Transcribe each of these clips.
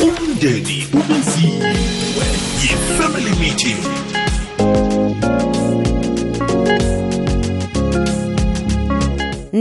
umndeni ubiziwe yi-family meeting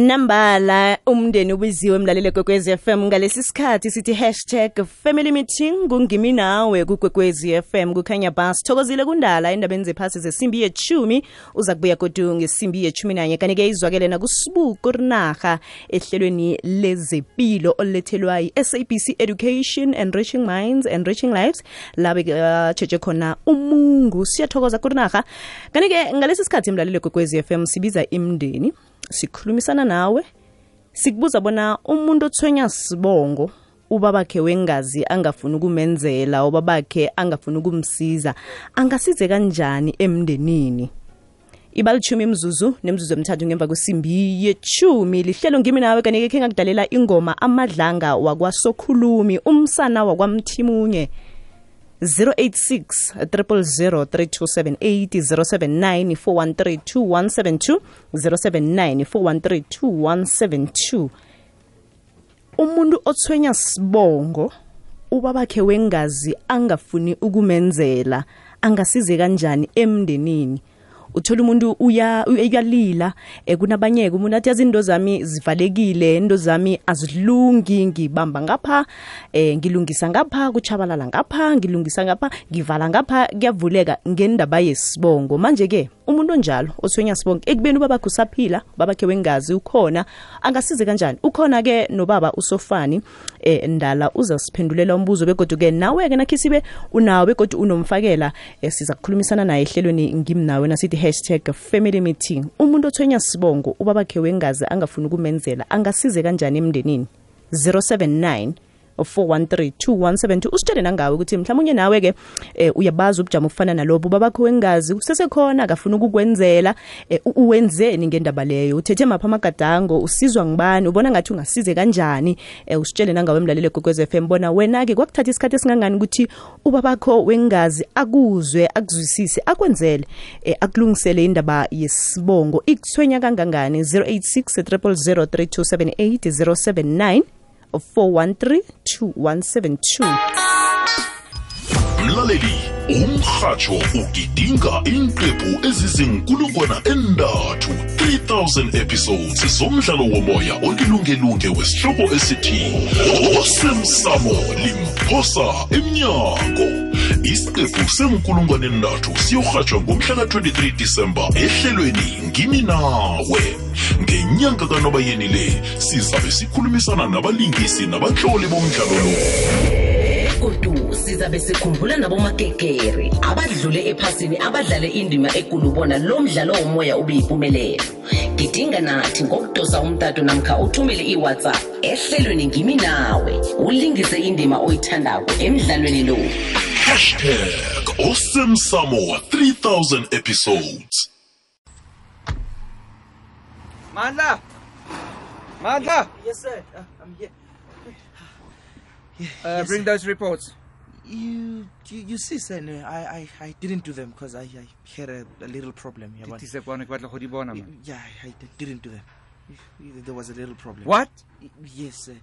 nambala umndeni ubiziwe mlaleli kwekwezi FM ngalesi sikhathi sithi hashtag family meeting kungimi nawe kukwekwezi FM kukhanya bus thokozile kundala endabeni zephasi zesimbi yechumi uza kubuya kodwa ngesimbi yechumi nanye. Kanti-ke izwakele nakusibuko rinaha ehlelweni lezempilo olulethelwa yi-sabc education enriching minds enriching lives. Labe uh, khona umungu. Siyathokoza kurinaha kanti-ke ngalesi sikhathi mlaleli kwekwezi FM sibiza imndeni sikhulumisana nawe sikubuza bona umuntu othwenya sibongo ubabakhe wengazi angafuni ukumenzela ubabakhe angafuni ukumsiza angasize kanjani emndenini? Ibalitshumi imzuzu nemzuzu emithathu ngemva kwesimbi yechumi lihlelo ngimi nawe kanike khe ngakudalela ingoma amadlanga wakwasokhulumi umsana wakwamthimunye. 086 000 3278 079 413 079 413 umuntu othwenya sibongo ubabakhe wengazi angafuni ukumenzela angasize kanjani emndenini? Uthola umuntu uya uyalila eh, kunabanyeke umuntu athi yazi into zami zivalekile into zami azilungi ngibamba ngapha eh, ngilungisa ngapha kuchabalala ngapha ngilungisa ngapha ngivala ngapha kuyavuleka ngendaba yesibongo. Manje ke umuntu onjalo othwenya sibonke. Ekubeni ubaba usaphila babakhe wengazi ukhona. Angasize kanjani? Ukhona ke nobaba usofani eh, ndala uzasiphendulela umbuzo begodwa-ke nawe ke nakhe sibe unawe begodu unomfakela eh, siza kukhulumisana naye ehlelweni ngimnawe nasithi hashtag family meeting. Umuntu othwenya sibongo ubabakhe wengazi angafuni ukumenzela angasize kanjani emndenini? 079 4132172 usitshele nangawe ukuthi mhlawumbe nawe-ke eh, uyabazi ubujamo obufana nalobo babakho wengazi usesekhona akafuna ukukwenzela eh, uwenzeni ngendaba leyo? Uthethe mapha amagadango? Usizwa ngibani ubona ngathi ungasize kanjani? Eh, usitshele nangawe emlaleli gogwez f m. Bona wena-ke kwakuthatha isikhathi esingangani ukuthi ubabakho wengazi akuzwe akuzwisise akwenzele eh, akulungisele indaba yesibongo. Ikuthwenya kangangani? 086 000 3278 079 4132172 mlaleli umrhatsho ugidinga iinqephu ezizinkulungwana endathu 3000 episodes zomdlalo womoya olilungelunge wesihloko esithi osemsamo limphosa emnyango. Isiqephu senkulungwane endathu siyorhatshwa ngomhla ka-23 disemba ehlelweni ngimi nawe. Ngenyanga kanobayeni le sizabe sikhulumisana nabalingisi nabatloli bomdlalo lo. Begodu sizabe sikhumbula nabomakekere abadlule ephasini abadlale indima ekulu bona lo mdlalo womoya ube yimpumelelo gidinga nathi ngokudosa umtato namkha uthumele iwhatsapp ehlelweni ngimi nawe. Ulingise indima oyithandako emdlalweni lo. Hashtag osemsamo 3000 episodes Mandla! Mandla! Yes, sir. Uh, I'm here. Uh, Yes, bring sir. those reports. You, you, you see, sir, no, I, I, I didn't do them because I, I had a, a little problem. Yeah, but, Dit is ek wou batla go di bona yeah, I, I didn't do them. There was a little problem. What? Yes, sir.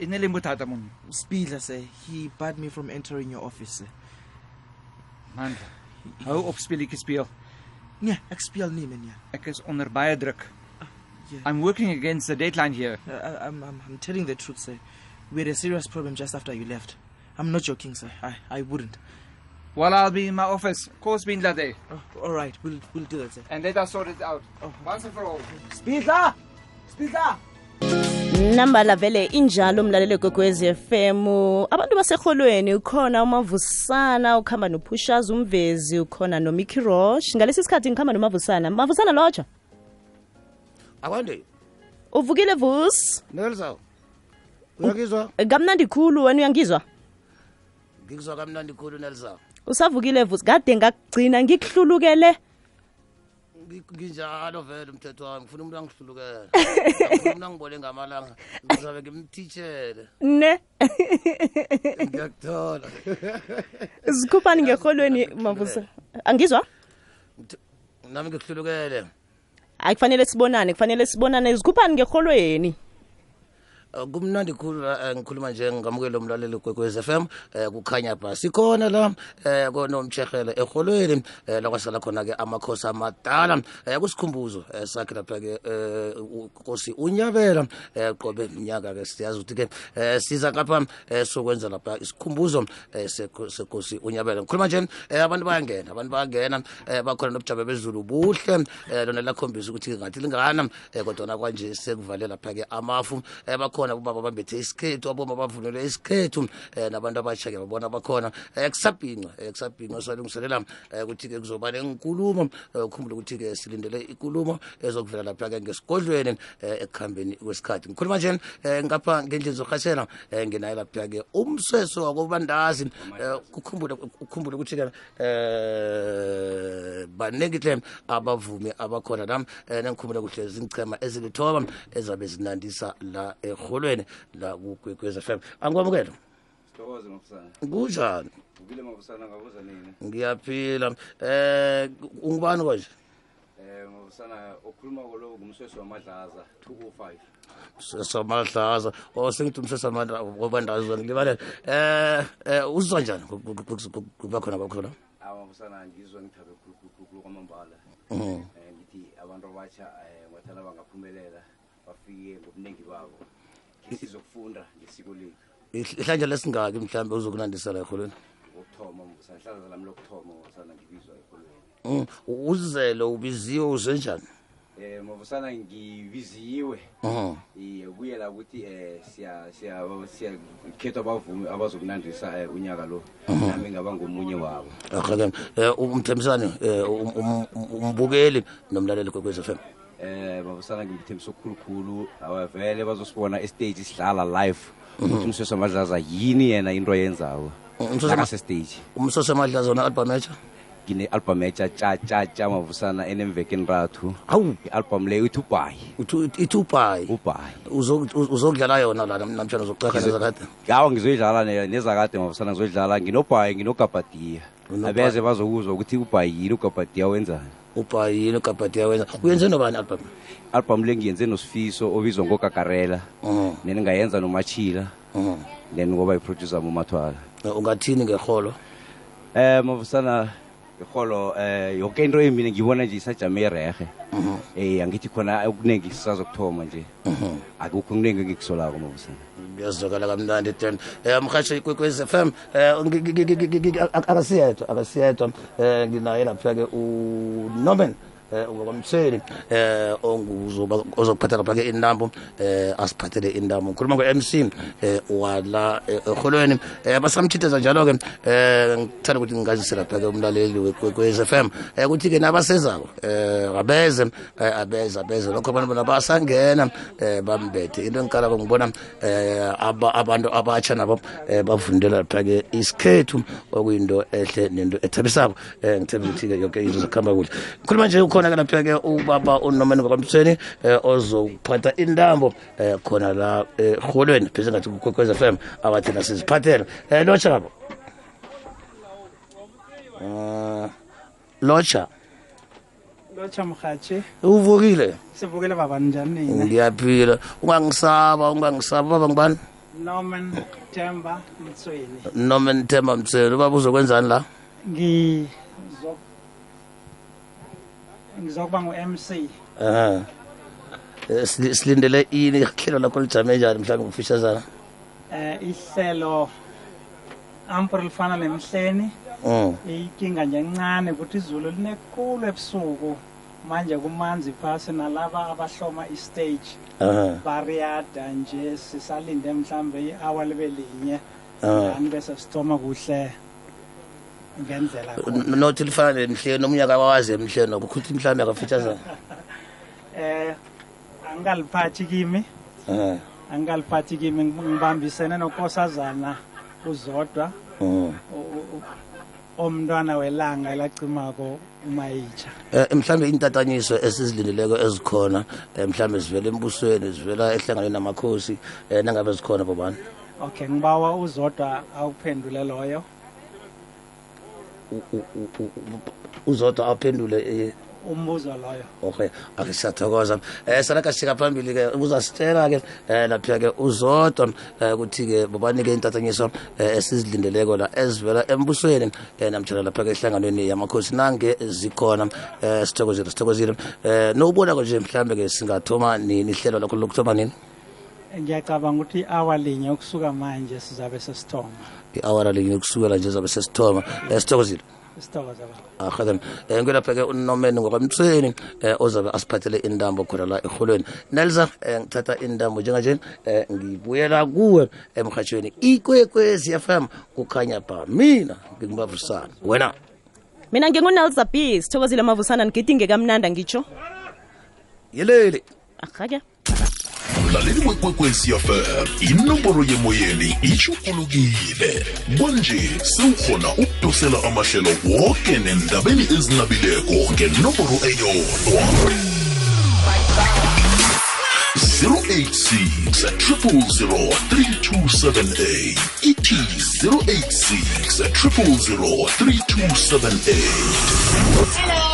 Ne le bothata mon. Speedler, sir. He barred me from entering your office, sir. Mandla. Hou op speletjie speel. Yeah, XPL Neiman, yeah. Ek is onder baie druk. yeah. I'm working against the deadline here. Uh, I, I'm, I'm, I'm telling the truth, sir. We had a serious problem just after you left. I'm not joking, sir. I, I wouldn't. Well, I'll be in my office. Call Spindler there. Oh, all right, we'll, we'll do that, sir. And let us sort it out. Oh. Once and for all. Speedler! Speedler! Nambala vele injalo umlalelo gogwezi FM abantu baseholweni ukhona umavusana ukuhamba nophushaza umvezi ukhona nomicky rosh ngalesi sikhathi ngikhamba nomavusana. Mavusana lotsha. Akwande. Uvukile vus? Nelsa uyangizwa? Kamnandi khulu wena uyangizwa? Ngikuzwa kamnandi khulu nelsa usavukile vus. Kade ngakugcina ngikuhlulukele Ngi- nginjalo vele umthetho wami ngifuna umuntu angihlulukele. Umuntu angibone ngamalanga. Ngizabe ngimthitshele ne? Ngiyakuthola. Zikhuphani ngeholweni mavusana angizwa? Nami ngikuhlulukele hayi kufanele sibonane kufanele sibonane. Zikhuphani ngeholweni? Uh, kumnandi khulu la eh, ngikhuluma nje ngamukelo umlaleli kwekwez f m um kukhanya ba sikhona la um konomtshehele erholweni um lakwasala khona-ke amakhosi amadala um kusikhumbuzo um sakhe lapha-ke um nkosi unyabela um qobe mnyaka-ke. Siyazi ukuthi-ke um siza ngapha um sokwenza lapha isikhumbuzo um senkosi unyabela. Ngikhuluma nje um abantu bayangena abantu bayangena um bakhona nobujame bezulu buhle um lona lakhombisa ukuthi ngathi lingana um kodwana kwanje sekuvale lapha-ke amafu um bakhona ubaba bambethe isikhethu aboma bavunule isikhethu um nabantu abatsha-ke babona bakhona. Um kusabhinqa um kusabhinqa salungiselela um ukuthi-ke kuzoba nenkulumo um ukhumbule ukuthi-ke silindele ikulumo ezokuvela lapha-ke ngesigodlweni um ekuhambeni kwesikhathi. Ngikhuluma nje um ngapha ngendlini zokuhatshela um ngenaye lapha-ke umseso wakobandazi um kukhumbule ukhumbule ukuthi-ke um baningi hle abavumi abakhona nam um nengikhumbule kuhle zinchema ezilithoba ezabe zinandisa la ezikolweni la kwekwez f m. Angikwamukela kunjani? Ngiyaphila. Eh ungubani konje ngosana eh, okhuluma koloku ngumswesi wamadlaza 205 mswesi o sengithi umswesi wamadlaza ngilibalela. Um uzizwa njani kuba khona kwakho la? Ah, Awamsana ngizwa ngithabe khulukhulu kwamambala. Mhm. Ngithi abantu abatsha um ngathana bangaphumelela bafike ngobuningi babo. Sizokufunda ngesiko lethu. Ihlanje lesingaki mhlawumbe uzokunandisa la erholweni? Wokuthoma mafusana hlaza lami lokuthoma mafusana ngibizwa ekolweni Mm, uzelo ubiziwe uzenjani um mafusana ngibiziwe. Mhm. iye kuyela ukuthi um siya- siya- siyakhethwa abavumi abazokunandisa um unyaka lo. Nami ngaba ngomunye wabo. Akake um umthembisane um umbukeli nomlaleli kwekwez f m. eh babusana ngimthembisa okukhulukhulu awavele bazosibona estage sihlala live. Ukuthi umsosi amadlaza yini yena into ayenzayo Umseso- nakasestage umsoso amadlaza wona album etsha ngine-album etsha tsa tsa tsa mavusana enemvekeni rathu awu. I-album leyo ithi ubhayi ithi ubhayi ubhayi uzokudlala yona la namtshana uzokucaha nezakade. Awa ngizoyidlala ne- nezakade mavusana ngizoyidlala. Nginobhayi nginogabhadiya abeze bazokuzwa ukuthi ubhayi yini ugabhadiya wenzani ubhayi yini ugabhadiya wenza uyenze nobani album? Album le ngiyenze nosifiso obizwa ngogagarela Mhm. neningayenza nomachila then ngoba iproducer mumathwala ungathini ngeholo eh mavusana iholo eh yonke into emini ngibona nje isajame erehe eh angithi khona okuningi sisazokuthoma nje. Akukho kuningi engikusolako mabusana ngiyazwakala kamnandi then um mhatsho kwekwez f m um akasiyedwa akasiyedwa um nginaye lapha-ke unorman um ngokwamthweni um ozokuphatha lapha-ke intambo um asiphathele intambo. Ngikhuluma ngo-m c um wala erholweni. Um basamthitheza njalo-ke um ngithanda ukuthi ngingazise lapha-ke umlaleli wekwekwez f m. Um ukuthi-ke nabasezako um abeze um abeze abeze. Lokho abantu bona basangena um bambethe. Into engikalako ngibona um abantu abatsha nabo um bavundela lapha-ke isikhethu okuyinto ehle nento ethabisako. Um ngithemba ukuthi-ke yonke into zokuhamba kuhle. Khuluma nje ukhona-ke lapha-ke ubaba unomani ngokwamthweni um ozophatha intambo um khona la erholweni. Pheze ngathi kukwekwez f m abathina siziphathele um lotsha ngabo um lotsha. Lotsha mhathi uvukile? Sivukile baba njani nina? Ngiyaphila. Ungangisaba ungangisaba baba ngibani norman temba mtsweni. Noma nithemba mthelo ubaba uzokwenzani la? Ngizo ngizokuba ngu-mc aha Eh, sili- silindele ini ihlelo lakho lijame njani mhlawumbe ngifishazana eh ihlelo ampur lifana nemhleni. Mm. inkinga nje encane ukuthi izulu linekhulu ebusuku. Manje kumanzi phasi nalaba abahloma istage. Aha. Bariyada nje sisalinde mhlambe i-hour libe linye Ah. yani bese sithoma kuhle. Ngendlela N- nothi lifana nemhleni omnyaka wawazi emhleni nokuthi mhlawumbe akafishazana eh angikaliphathi kimi. Aha angikaliphathi kimi ngibambisene nonkosazana uzodwa. Omntwana welanga elacimako umayitsha. Eh, mhlawumbe intatanyiso esizilindeleko ezikhona eh, mhlawumbe zivela embusweni zivela ehlanganweni namakhosi um nangabe zikhona bobani? Okay ngibawa uzodwa awuphendule loyo. Uzodwa aphendule eh, umbuzo loyo. okay ake siyathokoza eh sana kasika phambili ke uzasitshela ke eh lapha ke uzodwa eh ukuthi ke bobanike intathanyiso eh, esizilindeleko la ezivela embusweni. Eh namtshela lapha ke ehlanganweni yamakhosi nange zikhona eh sithokozile sithokozile. Eh nobona nje mhlambe ke singathoma nini ihlelo lakho lokuthoma nini? Ngiyacabanga ukuthi i-hour linye ukusuka manje sizabe sesithoma i-hour linye kusukela nje zabe sesithoma eh sithokozile? Ahake um ngelapha-ke unomeni ngokwamthweni um ozabe asiphathele indambo khona la erholweni. Nelza um ngithatha indambo njenganje um ngibuyela kuwe emhatshweni ikwekwezi FM kukhanya ba mina ngingibavusana wena? Mina ngingunelza b sithokozile mavusana ngidinge kamnanda ngitsho yelele ahake mlaleli wekwekwezi fm inomboro yemoyeni ishukulukile kwanje sewukhona ukudosela amahlelo woke nendabeni ezinabileko ngenomboro eyodwa. 086 000 3278 ithi 086 000 3278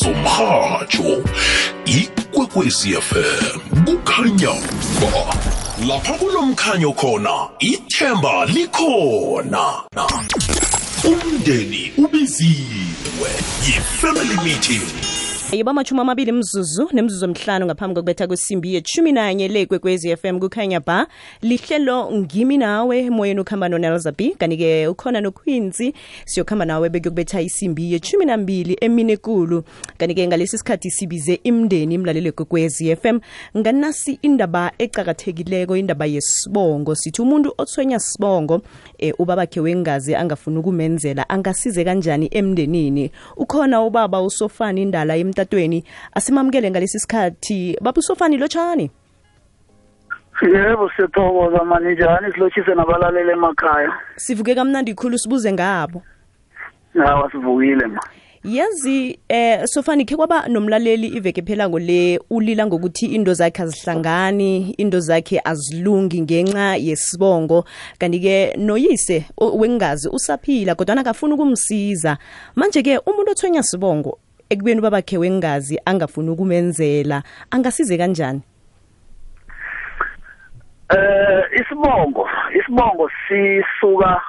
zomrhatsho ikwekwecfm kukhanya ba lapha kulomkhanyo khona ithemba likhona. Umndeni ubiziwe yi-family meeting. Yiba amashumi amabili mzuzu nemzuzu emhlanu ngaphambi kokubetha kwesimbi yeshumi nanye le kwekwezi FM kukhanya ba. Lihlelo ngimi nawe emoyeni ukuhamba nonelza b kanti-ke ukhona nokhwinzi siyokuhamba nawe bekuyokubetha isimbi yeshumi nambili emini ekulu kanti-ke ngalesi sikhathi sibize imndeni imlaleli kwekwezi FM nganasi indaba ecakathekileko indaba yesibongo. Sithi umuntu othwenya sibongo e, ubabakhe wengazi angafuni ukumenzela angasize kanjani emndenini? Ukhona ubaba usofana indala emtatweni. Asimamukele ngalesi sikhathi. Baba usofani lotshani? Yebo siyathokoza mani njani? Silotshise nabalaleli emakhaya. Sivuke kamnandi khulu sibuze ngabo. Hawa sivukile ma. Yazi eh sofani khe kwaba nomlaleli iveke phelango le ulila ngokuthi into zakhe azihlangani into zakhe azilungi ngenxa yesibongo. Kanti-ke noyise wengazi usaphila kodwana nakafuna ukumsiza. Manje-ke umuntu othwenya sibongo ekubeni ubabakhe wengazi angafuni ukumenzela angasize kanjani? Eh isibongo isibongo sisuka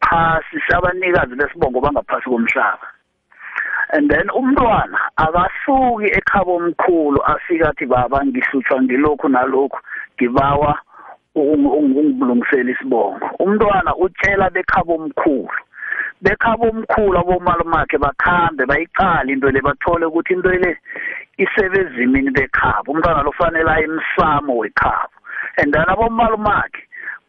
phasi sabanikazi besibongo bangaphasi komhlaba. And then umntwana akasuki ekhabo omkhulu afika athi baba ngihlutshwa ngilokhu nalokhu ngibawa ungibulungisela isibongo. Umntwana utshela bekhabo omkhulu. Bekhabo omkhulu abomalumakhe bakhambe bayiqala into le bathole ukuthi into le isebezimini bekhabo umntwana lofanele aye emsamo wekhabo. And then abomalumakhe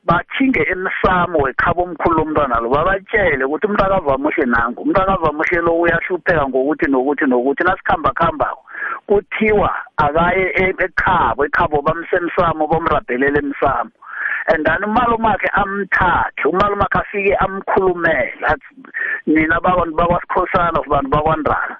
bathinge emsamo wekhabo omkhulu lomntwana lo babatshele ukuthi umntwana avamuhle nangu umntwana avamuhle lo uyahlupheka ngokuthi nokuthi nokuthi. Nasikhamba khambako kuthiwa akaye e- ekhabo ekhabo bamsemsamo bamrabhelele emsamo. And then umalumakhe amthathe umalumakhe afike amkhulumele. Athi nina babantu bakwasikhosana of bantu bakwandala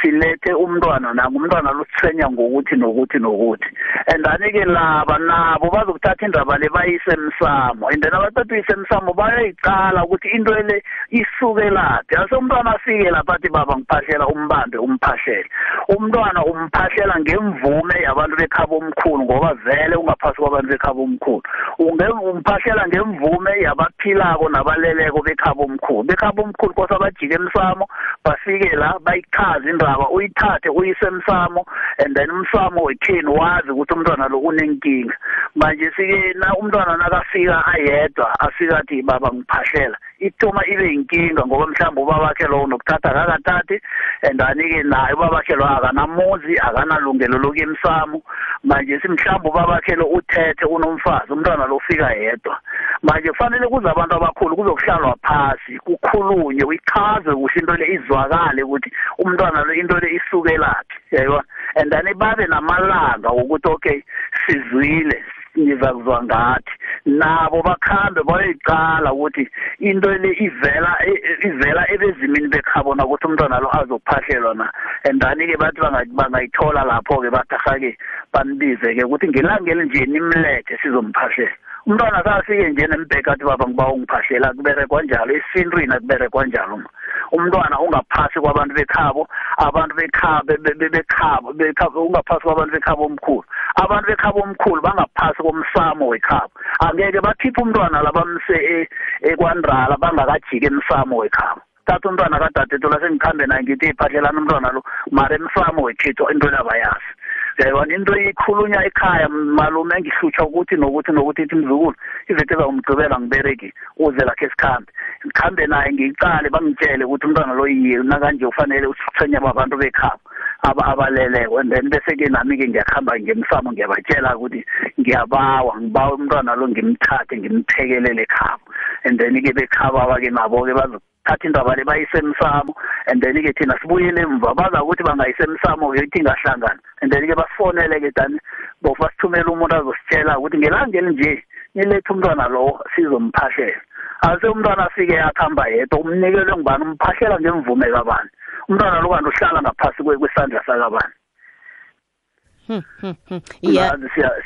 silethe umntwana nangu umntwana lusithenya ngokuthi nokuthi nokuthi. And then-ke laba nabo bazokuthatha indaba le bayise emsamo. And then abathatha uyise emsamo bayayiqala ukuthi into le isukelaphi ase umntwana afike lapha athi baba ngiphahlela umbambe umphahlele umntwana umphahlela ngemvume yabantu bekhabo omkhulu ngoba vele ungaphasi kwabantu bekhabo omkhulu. Umphahlela ngemvume yabaphilako nabaleleko bekhabo omkhulu. Bekhabo omkhulu kose abajike emsamo bafike la bayichaze indaba uyithathe uyise emsamo and then umsamo wekheni wazi ukuthi umntwana lo unenkinga. Manje sike na umntwana nakafika ayedwa afika athi baba ngiphahlela ithoma ibe yinkinga ngoba mhlawumbe ubabakhe lo nokuthatha akakathathi and then-ke naye ubabakhe lo akanamuzi akanalungelo lokuya emsamo. Manje simhlawumbe ubabakhe lo uthethe unomfazi umntwana lo ufika yedwa. Manje kufanele kuze abantu abakhulu kuzokuhlalwa phasi kukhulunywe ichaze kuhle into le izwakale ukuthi umntwana lo into le isukelaphi yayibona? And then babe namalanga wokuthi okay sizwile niza kuzwa ngathi. Nabo bakhambe bayoyiqala ukuthi into le ivela e- e- ivela ebezimini bekhabona ukuthi umntwana lo azokuphahlelwa na. And then-ke bathi banga- bangayithola lapho-ke bathi ahake banibize-ke ukuthi ngelangeli nje nimlethe sizomphahlela umntwana kasike nje nembheka athi baba ngiba ungiphahlela kuberekwa njalo esintwini akuberekwa njalo ma. Umntwana ungaphasi kwabantu bekhabo abantu bekhabo be- be- bekhabo bekhabo ungaphasi kwabantu bekhabo omkhulu. Abantu bekhabo omkhulu bangaphasi komsamo wekhabo. Angeke bakhiphe umntwana labamse e- ekwandrala bangakajiki emsamo wekhabo. Thatha umntwana kadadethu lasengikhambe naye ngithi iphahlela umntwana lo mara emsamo wekhethu into labayazi yayibona into ikhulunywa ekhaya malume engihlutshwa ukuthi nokuthi nokuthi ithi mzukulu ivete zawumgqibela ngibereki uze lakhe sikhambe. Ngikhambe naye ngiyicale bangitshele ukuthi umntwana lo yiye nakanje ufanele usithenya babantu bekhabo aba abaleleko. And then bese-ke nami-ke ngiyakuhamba ngemsamo ngiyabatshela ukuthi ngiyabawa ngibawa umntwana lo ngimthathe ngimthekelele ekhabo. And then-ke bekhabo aba-ke nabo-ke bazothatha indaba le bayise emsamo and then-ke thina sibuyele emva. Baza ukuthi bangayise emsamo-ke ithi ingahlangana. And then-ke basifonele-ke dani bofu basithumele umuntu azositshela ukuthi ngelangeli nje nilethe umntwana lowo sizomphahlela ase umntwana afike akuhamba yedwa umnikelwe ngubani? Umphahlela ngemvume kabani? Umntwana lo kanti uhlala ngaphasi kwe- kwesandla sakabani?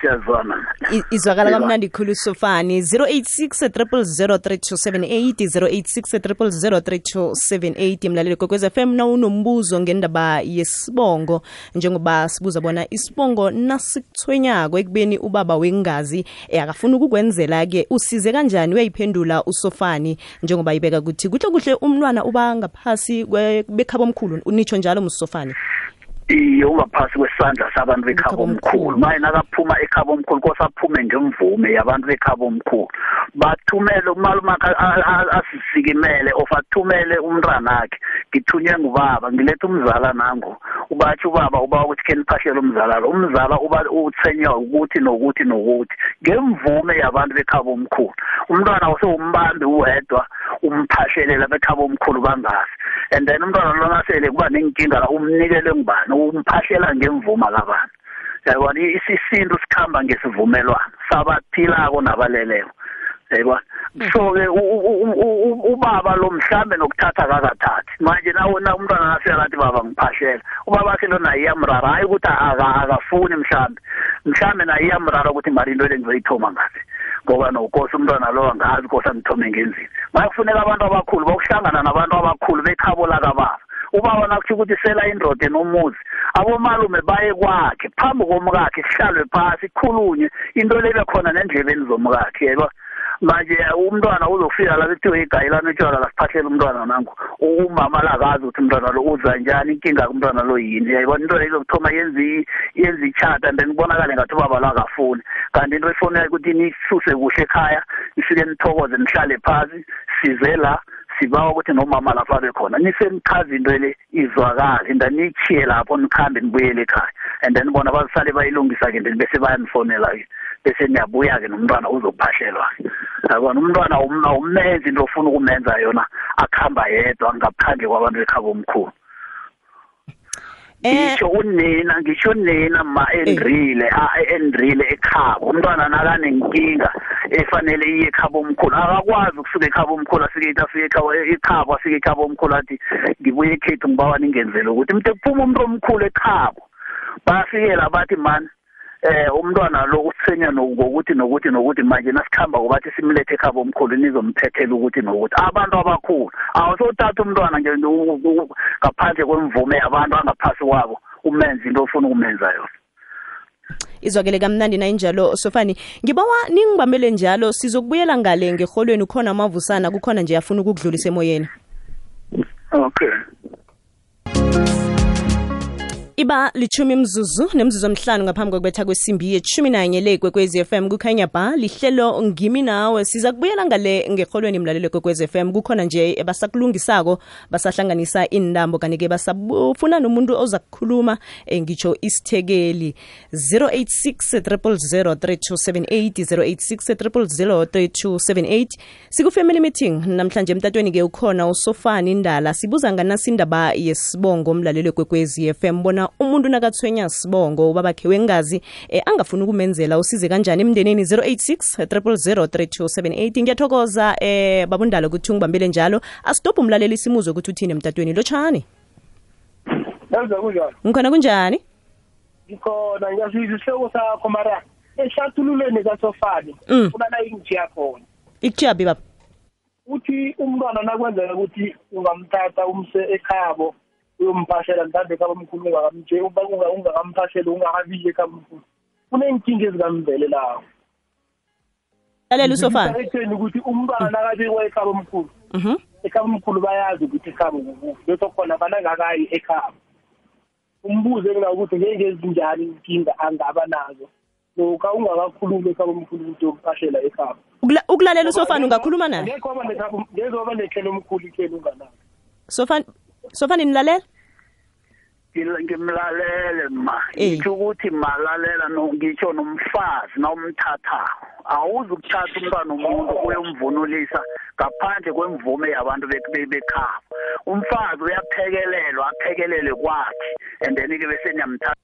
Siyazwana I- izwakala Yebo. kamnandi khulu sofani. 086 086 03278 mlaleli kokwez fm na unombuzo ngendaba yesibongo njengoba sibuza bona isibongo nasikuthwenyako ekubeni ubaba wengazi eh, akafuni ukukwenzela-ke usize kanjani uyayiphendula usofani? Njengoba ibeka kuthi kuhle kuhle umntwana uba ngaphasi bekhaba omkhulu unitsho njalo musofani iye ungaphasi kwesandla sabantu bekhabo omkhulu. maye nakaphuma ekhabo omkhulu kose aphume ngemvume yabantu bekhabo omkhulu. Bathumele umalumakhe asisikimele of athumele umntanakhe ngithunywe ngubaba ngiletha umzala nango ubatsho ubaba uba ukuthi khe niphahlele umzala lo. Umzala uba utshwenywa ukuthi nokuthi nokuthi. Ngemvume yabantu bekhabo omkhulu. Umntwana usewumbambi uwedwa umphahlelela bekhabo omkhulu bangazi and then umntwana lona sele kuba nenkinga la umnikele ngubani? Umphahlela ngemvuma kabani. Yayibona isisintu sikhamba ngesivumelwano sabaphilako nabaleleko. Yayibona so-ke ubaba lo mhlambe nokuthatha kakathathi manje nawe na umntwana naseyalathi baba ngiphahlela ubaba khe lo naye iyamrara hayi ukuthi aka- akafuni mhlambe. Mhlambe naye iyamrara ukuthi mari into le ngizoyithoma ngazi ngoba nokosi umntwana lo angazi kosi angithome ngenzini manje kufuneka abantu abakhulu bokuhlangana nabantu abakhulu bekhabo lakababa. Ubaba nakutsho ukuthi sela indoda enomuzi abomalume baye kwakhe phambi komkakhe sihlalwe phasi kukhulunywe into le bekhona nendlebeni zomkakhe yebo? Manje umntwana uzofika la kuthiwe igayilana utshwala lasiphahlela umntwana nangu umama lakazi ukuthi umntwana lo uza njani inkinga kumntwana lo yini yayibona? Into le izokuthoma yenze yenze ichata and then kubonakale ngathi ubaba lo akafuni. Kanti into efoneka ukuthi nisuse kuhle ekhaya nifike nithokoze nihlale phasi size la sibawa ukuthi nomama lapha bekhona. Nisemchaza into le izwakale and then nichiye lapho nikhambe nibuyele ekhaya. And then bona bazisale bayilungisa-ke then bese bayanifonela-ke bese niyabuya-ke nomntwana uzokuphahlelwa-ke yabona umntwana awum- awumenzi into ofuna ukumenza yona akuhamba yedwa ngaphandle kwabantu bekhabo omkhulu. Ngisho unina ngisho unina ma endrile a- endrile ekhabo. Umntwana nakanenkinga efanele iye ekhabo omkhulu. Akakwazi ukusuka ekhabo omkhulu afike ithi afike ekhabo afike ekhabo omkhulu athi ngibuye ekhethu ngibawa ningenzele ukuthi mntu kuphuma umuntu omkhulu ekhabo. Bafikela bathi mani eh umntwana lo usenya ngokuthi nokuthi nokuthi manje nasikhamba kubathi simlethe ekhabo omkhulu nizomthethela ukuthi nokuthi. Abantu abakhulu awusothatha umntwana nje ngaphandle kwemvume yabantu angaphasi kwabo umenze into ofuna ukumenza yona. Izwakele kamnandi nayinjalo sofani. Ngibawa ningibamele njalo sizokubuyela ngale ngerholweni khona amavusana kukhona nje afuna ukukudlulisa emoyeni. Okay. Iba lichumi mzuzu nemzuzu omhlanu ngaphambi kokubetha kwesimbi yechumi nanye le kwekwezi fm kukhanya ba lihlelo ngimi nawe. Siza kubuyela ngale ngerholweni mlalelo kwekwezi m. Kukhona nje basakulungisako basahlanganisa intambo kanti-ke basafuna nomuntu oza kukhuluma eh, ngitsho isithekeli. 086 000 3278 086 3278 siku-family meeting namhlanje emtatweni-ke ukhona usofani indala sibuza nganasi indaba yesibongo mlalelo kwekwezi fm bona umuntu nakathwenya sibongo ubabakhe wengazi eh, angafuni ukumenzela usize kanjani emndenini 086 000 3278 ngiyathokoza eh babundala ukuthi ungibambele njalo. Asitophe umlaleli simuzwe ukuthi uthini emtatweni. Lotshani? Yenza kunjani? ngikhona kunjani? Ngikhona ngiyazizwa isihloko sakho mara. Ehlathululweni kasofani Mm. kulala ingijiya khona. ikujabi baba? Uthi umntwana nakwenzeka ukuthi ungamthatha umse ekhabo uyomphahlela mhlawumbe ekhabamkhulu ungakamtshe ungakamphahlela ungakabili ekhabamkhulu kuney'nkinga ezikamvelelayo lalela usofana ekutheni ukuthi umntwana nakabikwa ekhabamkhulu ekhabamkhulu bayazi ukuthi ekhabo kukuphi leso khona banangakayi ekhabo umbuzo enginawo ukuthi ngeke ezinjani inkinga angaba nazo lokha ungakakhulumi ekhabamkhulu ukuthi yokuphahlela ekhabo ukulalela usofana ungakhuluma naye ngezoba nekhelo omkhulu ikhelo unganayo sofani sofani nilalela ngimlalele ma. Eh. ngitsho ukuthi malalela no ngitsho nomfazi nawumthathako awuzukuthatha umntwana umuntu uyomvunulisa ngaphandle kwemvume yabantu bek- be- bekhabo. Umfazi uyaphekelelwa aphekelele kwakhe and then-ke bese niyamthatha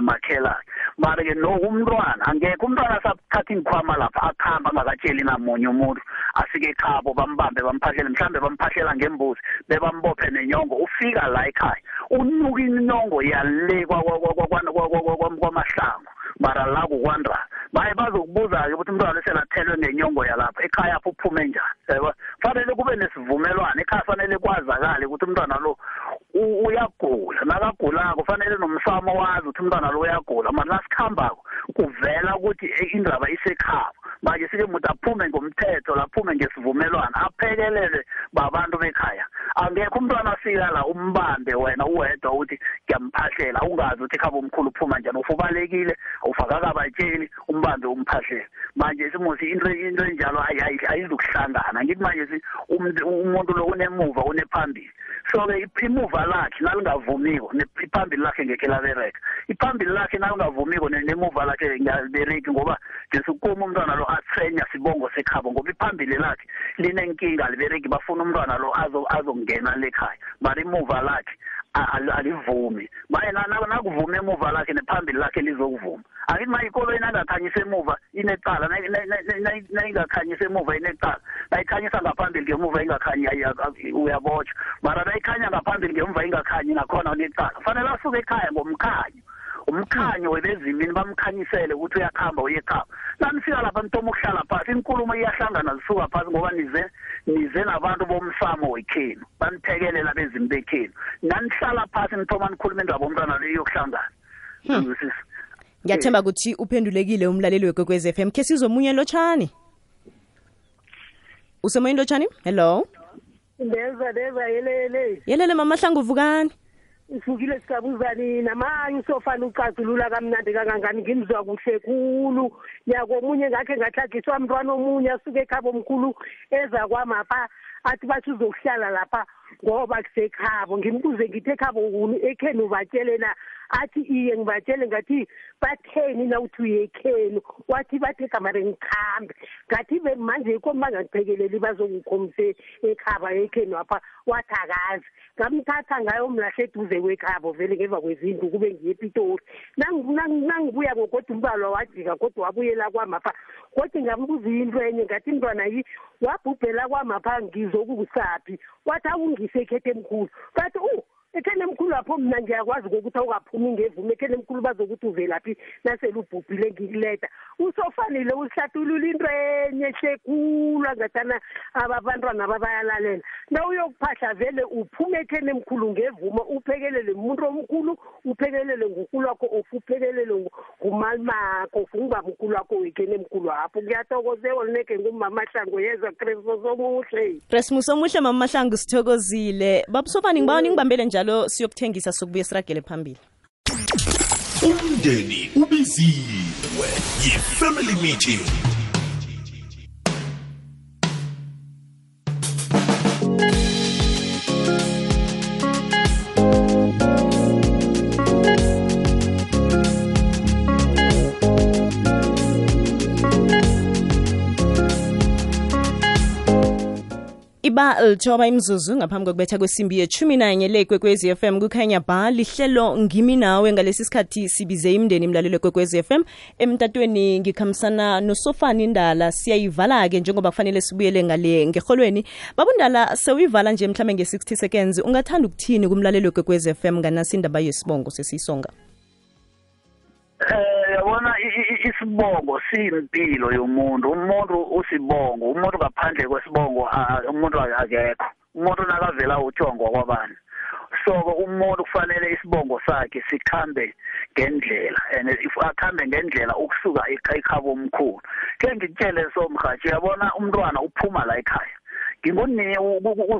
makhelane mara-ke noku umntwana angekho umntwana asathatha iinkhwama lapha akuhamba angakatsheli namunye umuntu afike ekhabo bambambe bamphahlele mhlambe bampahlela ngembuzi bebambophe nenyongo ufika la ekhaya unuka inyongo yale kwa- mara la kukwandra baye bazokubuza-ke ukuthi umntwana eselathelwe ngenyongo yalapha. Ekhaya apho uphume njani? Yabo fanele kube nesivumelwano. Ekhaya fanele kwazakale ukuthi umntwana lo uyagula. Nakagulako fanele nomsamo wazi ukuthi umntwana lo uyagula. Mara nasikhambako kuvela ukuthi indaba isekhaba manje sike muthi aphume ngomthetho laphume ngesivumelwano aphekelele babantu bekhaya. Angekho umntwana afika la umbambe wena uwedwa ukuthi ngiyamphahlela ungazi ukuthi ekhaba omkhulu uphuma njani ufubalekile ufakakabatsheli umbambe umphahlele manje simusi into into enjalo ayi- ayi- ayizukuhlangana ngithi manje umuntu umuntu lo unemuva unephambili. So-ke imuva lakhe nalingavumiko iphambili lakhe ngekhe labereka iphambili lakhe nalingavumiko ne- nemuva lakhe ngalibereki ngoba njesukuma umntwana lo athenya sibongo sekhabo ngoba iphambili lakhe linenkinga alibereki bafuna umntwana lo azo- azongena lekhaya mara imuva lakhe alivumi. Baye na- na- nakuvume emuva lakhe nephambili lakhe lizokuvuma angithi manje ikoloyi nangakhanyisa emuva inecala na- na- na- na- nayingakhanyisa emuva inecala. Nayikhanyisa ngaphambili ngemuva ingakhanyi ayi- ak- uyabotshwa mara nayikhanya ngaphambili ngemuva ingakhanyi nakhona unecala. Fanele asuke ekhaya ngomkhanyo umkhanyo webezimini bamkhanyisele ukuthi uyakhamba uye ekhaba nanifika lapha nitoma ukuhlala phasi inkulumo iyahlangana zisuka phasi ngoba nize nize nabantu bomsamo wekhenu baniphekelela bezimi bekhenu. Nanihlala phasi nithoma nikhuluma indaba omntwana leyo yokuhlangana Ngizwisisa? Ngiyathemba ukuthi uphendulekile umlaleli wekwekwez f m. Khe sizomunye lotshani? Usemoyeni lotshani? Hello? Ndeza ndeza yelele yelele. Mama hlangu vukani isukile sikabuzani namanye usofana ucazulula kamnandi kangangani ngimzwa kuhle khulu. Nyako omunye ngakhe ngahlagiswa mntwana omunye asuke ekhabo omkhulu eza kwamapha athi bathi uzokuhlala lapha. Ngoba kusekhabo. Ngimbuze ngithi ekhabo kuni ekhenu ubatshele na? Athi iye ngibatshele ngathi batheni na uthi uye ekhenu? Wathi bathe kamare ngikhambe ngathi manje ikomi bangangiphekeleli bazongikhomise ekhaba ekhenu apha. Wathi akazi. Ngamthatha ngayo mlahle eduze kwekhabo vele ngemva kwezindlu kube ngiye epitori. Nangi- nangi- nangibuya ngokodwa umbalwa wajika kodwa wabuyela kwamapha kodwa ngambuza into enye ngathi mntwana yi wabhubhela kwamapha ngizokusaphi wathi ngiseyikhethe emkhulu faz u etheni emkhulu lapho mina ngiyakwazi-ke ukuthi awungaphumi ngevumo etheni emkhulu bazokuthi uvelaphi nasele ubhubhile ngikuleda usofanile usihlathulula into enye ehlekulu angathana ababantwana babayalalela. Na uyokuphahla vele uphume etheni emkhulu ngevumo uphekelele umuntu omkhulu uphekelele ngunkulu wakho of uphekelele ngumalimakho of ungubamkhulu wakho wetheni emkhulu lapho kuyathokozewa luneke ngumama hlango yezwa kristu somuhle. Kristu somuhle mama hlango sithokozile. Babusobani ngibawani ngibambele njani? Njalo siyokuthengisa sokubuye siragele phambili. Umndeni ubiziwe yi-family meeting lithoba imzuzu ngaphambi kokubetha kwesimbi yechumi nanye le kwekwezi fm kukhanya ba lihlelo ngimi nawe ngalesi sikhathi sibize imndeni imlalelo kwekwezi fm emtatweni ngikhambisana nosofani indala siyayivala-ke njengoba kufanele sibuyele ngale ngeholweni babundala sewuyivala nje mhlawumbe nge-60 seconds ungathanda ukuthini kumlalelo kwekwezi fm nganasi indaba yesibongo sesiyisonga eh yabona isibongo siyimpilo yomuntu. Umuntu usibongo umuntu ngaphandle kwesibongo a- umuntu akekho. Umuntu nakavela uthiwa ngokwabani. So umuntu kufanele isibongo sakhe sikhambe ngendlela and if akhambe ngendlela ukusuka ekha- ekhabo omkhulu. Ke ngikutshele so mhathi yabona umntwana uphuma la ekhaya? Ngingunini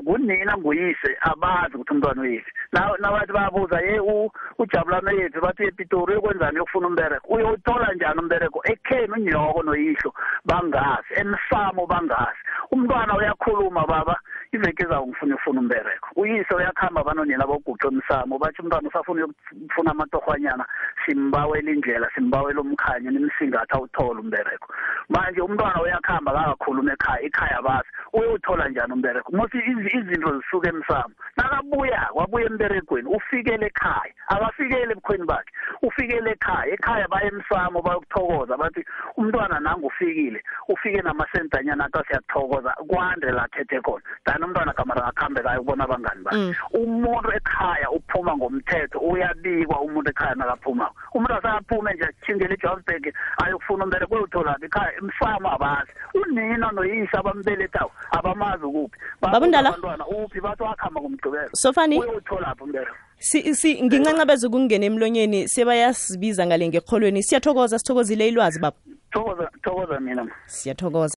ngunina nguyise abazi ukuthi umntwana uyiphi Na- nabathi bayabuza ye u- ujabulano yethu bathi epitori uyokwenzani uyokufuna umbereko uyowuthola njani umbereko ekheni unyoko noyihlo bangazi emsamo bangazi. Umntwana uyakhuluma baba iveke ezayo ngifuna ukufuna umbereko uyise uyakuhamba abanonina boguqe emsamo bathi umntwana usafuna ukufuna amatorhwanyana simbawela indlela simbawela umkhanyo nimsingatha awuthole umbereko manje umntwana uyakuhamba kakakhuluma ekhaya ekhaya bazi uyowuthola njani umbereko mose izi- izinto zisuke emsamo. Nakabuya wabuya emberegweni ufikele ekhaya. Akafikele ebukhweni bakhe ufikele ekhaya. Ekhaya baya emsamo bayokuthokoza. Bathi umntwana nangu ufikile. Ufike namasentanyana athi siyathokoza kwande la thethe khona. Dani umntwana kamara ngakhambe kayo ukubona abangani bakhe. Umuntu ekhaya uphuma ngomthetho uyabikwa umuntu ekhaya nakaphumako. Umuntu asayaphume nje athingele ejohannesburg ayokufuna umbereko uyotholaphi ekhaya. Emsamo abazi. Unina noyise abambelethawo abamazi ukuphi? Babundalaabantwana Babundala? abantwana uphi bathi wakhamba ngomgqibelo. Sofani? uyotholaphi umbereko si, si ngincancabeza ukungena emlonyeni sebayasibiza ngale ngekholweni siyathokoza sithokozile ilwazi baba. Thokoza thokoza mina. Siyathokoza